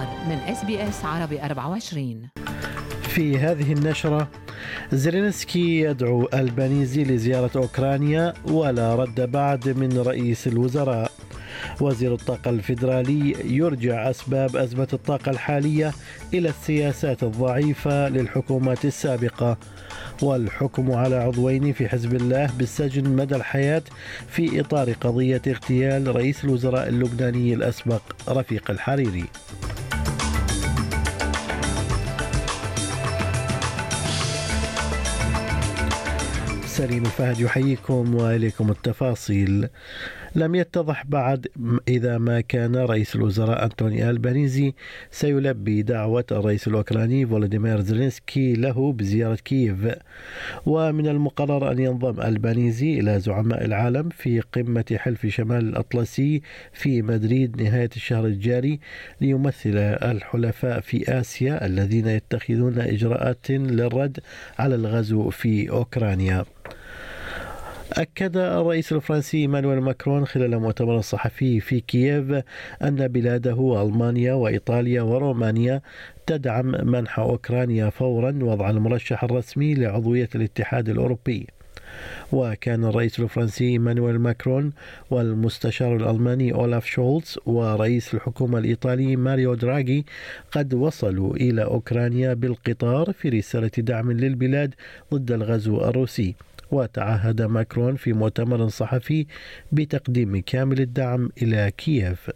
الأخبار من إس بي إس عربي 24 في هذه النشرة زيلينسكي يدعو البانيزي لزيارة أوكرانيا ولا رد بعد من رئيس الوزراء. وزير الطاقة الفيدرالي يرجع أسباب أزمة الطاقة الحالية إلى السياسات الضعيفة للحكومات السابقة. والحكم على عضوين في حزب الله بالسجن مدى الحياة في إطار قضية اغتيال رئيس الوزراء اللبناني الأسبق رفيق الحريري. سليم الفهد يحييكم وإليكم التفاصيل. لم يتضح بعد إذا ما كان رئيس الوزراء أنتوني ألبانيزي سيلبي دعوة الرئيس الأوكراني فولوديمير زيلينسكي له بزيارة كييف. ومن المقرر أن ينضم ألبانيزي إلى زعماء العالم في قمة حلف شمال الأطلسي في مدريد نهاية الشهر الجاري ليمثل الحلفاء في آسيا الذين يتخذون إجراءات للرد على الغزو في أوكرانيا. أكد الرئيس الفرنسي إيمانويل ماكرون خلال مؤتمر صحفي في كييف أن بلاده ألمانيا وإيطاليا ورومانيا تدعم منح أوكرانيا فورا وضع المرشح الرسمي لعضوية الاتحاد الأوروبي. وكان الرئيس الفرنسي إيمانويل ماكرون والمستشار الألماني أولاف شولتز ورئيس الحكومة الإيطالي ماريو دراغي قد وصلوا إلى أوكرانيا بالقطار في رسالة دعم للبلاد ضد الغزو الروسي. وتعهد ماكرون في مؤتمر صحفي بتقديم كامل الدعم إلى كييف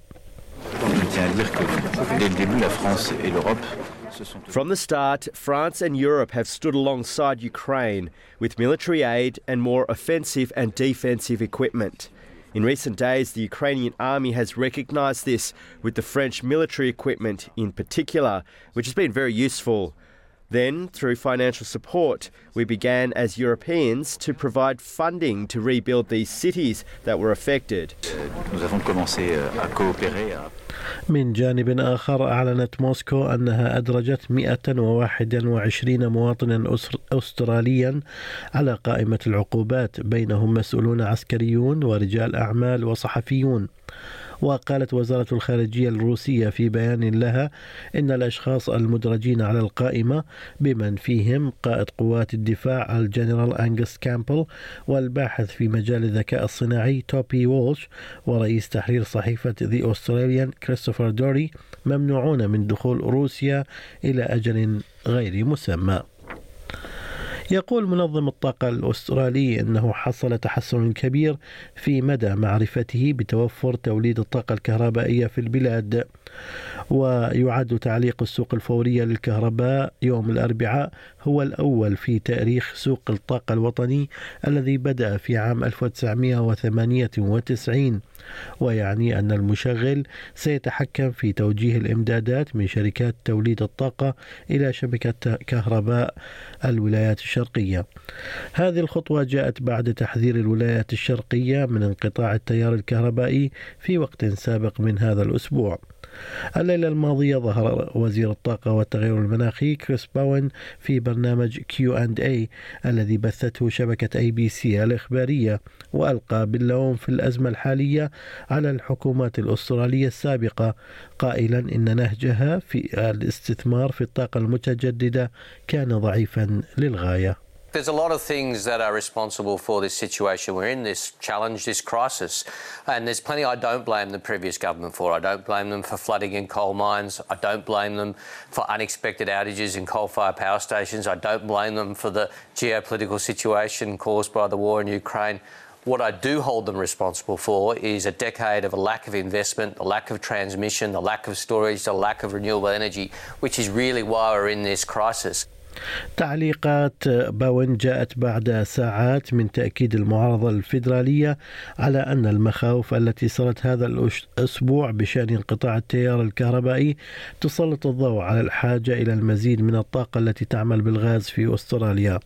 From the start, France and Europe have stood alongside Ukraine with military aid and more offensive and defensive equipment. In recent days, the Ukrainian army has recognised this with the French military equipment in particular, which has been very useful. Then, through financial support, we began as Europeans to provide funding to rebuild these cities that were affected. من جانب آخر أعلنت موسكو أنها أدرجت 121 مواطنا أستراليا على قائمة العقوبات بينهم مسؤولون عسكريون ورجال أعمال وصحفيون وقالت وزارة الخارجية الروسية في بيان لها إن الأشخاص المدرجين على القائمة بمن فيهم قائد قوات الدفاع الجنرال أنجس كامبل والباحث في مجال الذكاء الصناعي توبي وولش ورئيس تحرير صحيفة The Australian كريستوفر دوري ممنوعون من دخول روسيا إلى أجل غير مسمى. يقول منظم الطاقة الأسترالي أنه حصل تحسن كبير في مدى معرفته بتوفر توليد الطاقة الكهربائية في البلاد. ويعد تعليق السوق الفورية للكهرباء يوم الأربعاء هو الأول في تاريخ سوق الطاقة الوطني الذي بدأ في عام 1998 ويعني أن المشغل سيتحكم في توجيه الإمدادات من شركات توليد الطاقة إلى شبكة كهرباء الولايات الشرقية. هذه الخطوة جاءت بعد تحذير الولايات الشرقية من انقطاع التيار الكهربائي في وقت سابق من هذا الأسبوع. الليلة الماضية ظهر وزير الطاقة والتغير المناخي كريس باون في برنامج Q and A الذي بثته شبكة ABC الإخبارية وألقى باللوم في الأزمة الحالية على الحكومات الأسترالية السابقة. قائلا إن نهجها في الاستثمار في الطاقة المتجددة كان ضعيفا للغاية. There's a lot of things that are responsible for this situation we're in, this challenge, this crisis. And there's plenty I don't blame the previous government for. I don't blame them for flooding in coal mines. I don't blame them for unexpected outages in coal fired power stations. I don't blame them for the geopolitical situation caused by the war in Ukraine. What I do hold them responsible for is a decade of a lack of investment, a lack of transmission, a lack of storage, a lack of renewable energy, which is really why we're in this crisis. تعليقات باون جاءت بعد ساعات من تأكيد المعارضة الفيدرالية على أن المخاوف التي صارت هذا الأسبوع بشأن انقطاع التيار الكهربائي تسلط الضوء على الحاجة إلى المزيد من الطاقة التي تعمل بالغاز في أستراليا.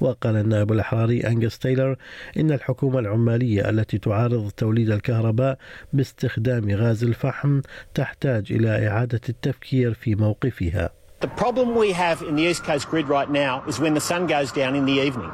وقال النائب الأحراري أنجس تايلر إن الحكومة العمالية التي تعارض توليد الكهرباء باستخدام غاز الفحم تحتاج إلى إعادة التفكير في موقفها. The problem we have in the East Coast grid right now is when the sun goes down in the evening.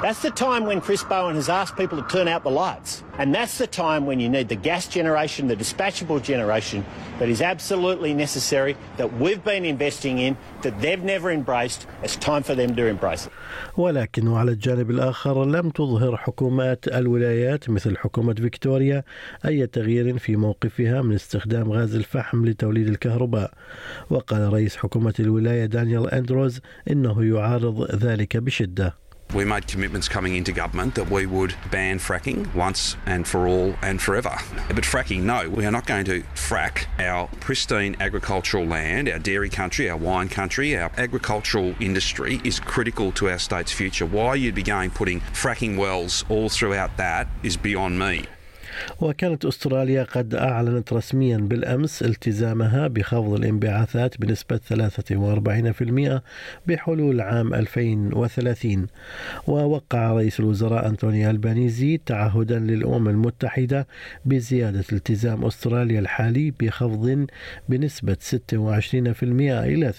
That's the time when Chris Bowen has asked people to turn out the lights. And that's the time when you need the gas generation, the dispatchable generation that is absolutely necessary, that we've been investing in, that they've never embraced. It's time for them to embrace it. ولكن وعلى الجانب الآخر لم تظهر حكومات الولايات مثل حكومة فيكتوريا أي تغيير في موقفها من استخدام غاز الفحم لتوليد الكهرباء وقال رئيس حكومة الولاية دانيال أندروز إنه يعارض ذلك بشدة We made commitments coming into government that we would ban fracking once and for all and forever. But fracking, no, we are not going to frack our pristine agricultural land, our dairy country, our wine country. Our agricultural industry is critical to our state's future. Why you'd be going putting fracking wells all throughout that is beyond me. وكانت أستراليا قد أعلنت رسميا بالأمس التزامها بخفض الانبعاثات بنسبة 43% بحلول عام 2030 ووقع رئيس الوزراء انطوني ألبانيزي تعهدا للأمم المتحدة بزيادة التزام أستراليا الحالي بخفض بنسبة 26% إلى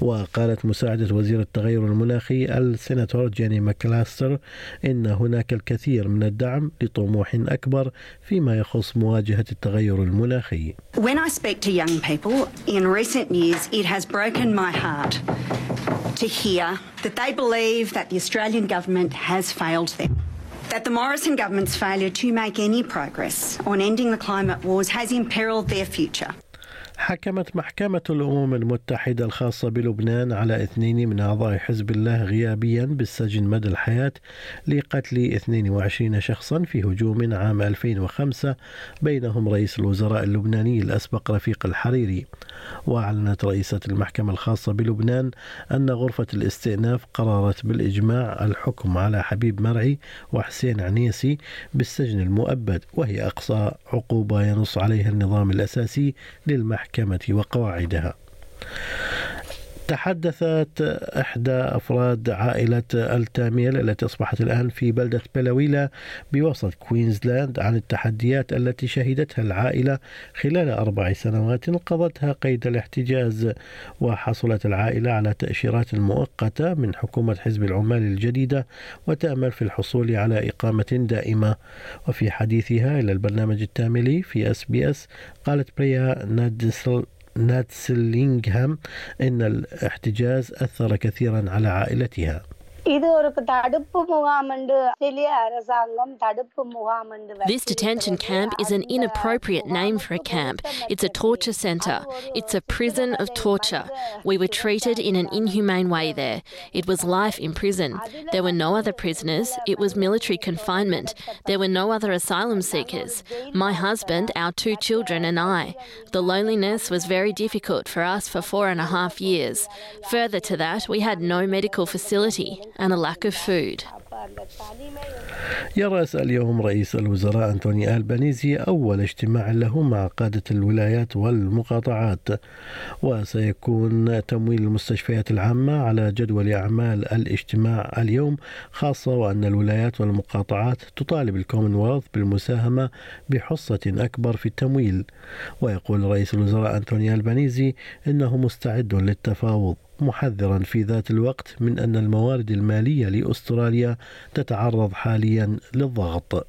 28% وقالت مساعدة وزير التغير المناخي السيناتور جيني ماكاليستر إن هناك الكثير من الدعم لطموح أكبر فيما يخص مواجهة التغير المناخي. When I speak to young people in recent years, it has broken my heart to hear that they believe that the Australian government has failed them. That the Morrison government's failure to make any progress on ending the climate wars has imperilled their future. حكمت محكمة الأمم المتحدة الخاصة بلبنان على اثنين من أعضاء حزب الله غيابيا بالسجن مدى الحياة لقتل 22 شخصا في هجوم عام 2005 بينهم رئيس الوزراء اللبناني الأسبق رفيق الحريري. وأعلنت رئيسة المحكمة الخاصة بلبنان أن غرفة الاستئناف قررت بالإجماع الحكم على حبيب مرعي وحسين عنيسي بالسجن المؤبد وهي أقصى عقوبة ينص عليها النظام الأساسي للمحكمة. وقواعدها. تحدثت إحدى أفراد عائلة التاميل التي أصبحت الآن في بلدة بلاويلا بوسط كوينزلاند عن التحديات التي شهدتها العائلة خلال أربع سنوات قضتها قيد الاحتجاز وحصلت العائلة على تأشيرات مؤقتة من حكومة حزب العمال الجديدة وتأمل في الحصول على إقامة دائمة. وفي حديثها إلى البرنامج التاملي في أس بي أس قالت بريا نادسل ناتسلينغهام إن الاحتجاز أثر كثيرا على عائلتها. This detention camp is an inappropriate name for a camp. It's a torture centre. It's a prison of torture. We were treated in an inhumane way there. It was life in prison. There were no other prisoners. It was military confinement. There were no other asylum seekers. My husband, our two children, and I. The loneliness was very difficult for us for four and a half years. Further to that, we had no medical facility and a lack of food. يرأس اليوم رئيس الوزراء أنتوني ألبانيزي أول اجتماع له مع قادة الولايات والمقاطعات وسيكون تمويل المستشفيات العامة على جدول أعمال الاجتماع اليوم خاصة وأن الولايات والمقاطعات تطالب الكومنولث بالمساهمة بحصة أكبر في التمويل ويقول رئيس الوزراء أنتوني ألبانيزي إنه مستعد للتفاوض محذرا في ذات الوقت من أن الموارد المالية لأستراليا تتعرض حاليا للضغط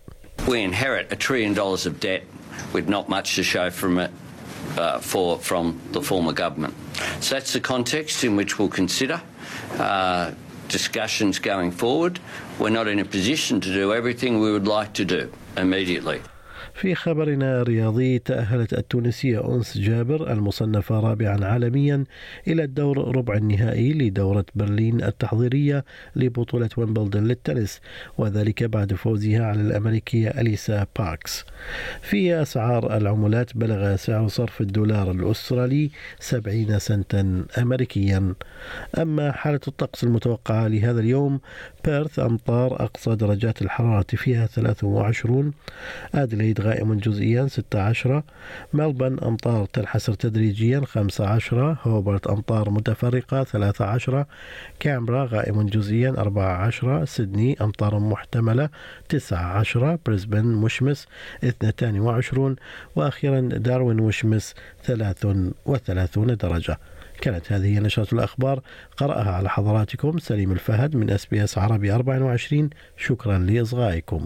We inherit a trillion dollars of debt with not much to show from it uh, for from the former government. So that's the context in which we'll consider uh, discussions going forward. We're not in a position to do everything we would like to do immediately. في خبرنا الرياضي تأهلت التونسية أنس جابر المصنفة رابعا عالميا إلى الدور ربع النهائي لدورة برلين التحضيرية لبطولة ويمبلدون للتنس وذلك بعد فوزها على الأمريكية أليسا باركس في أسعار العملات بلغ سعر صرف الدولار الأسترالي 70 سنتا أمريكيا. أما حالة الطقس المتوقعة لهذا اليوم بيرث أمطار أقصى درجات الحرارة فيها 23 أدليد غائم جزئيا 16 ملبن أمطار تنحسر تدريجيا 15 هوبرت أمطار متفرقة 13 كامبرا غائم جزئيا 14 سيدني أمطار محتملة 19 بريسبن مشمس 22 وأخيرا داروين مشمس 33 درجة. كانت هذه نشرة الأخبار. قرأها على حضراتكم سليم الفهد من SBS عربي 24 شكرا لإصغائكم.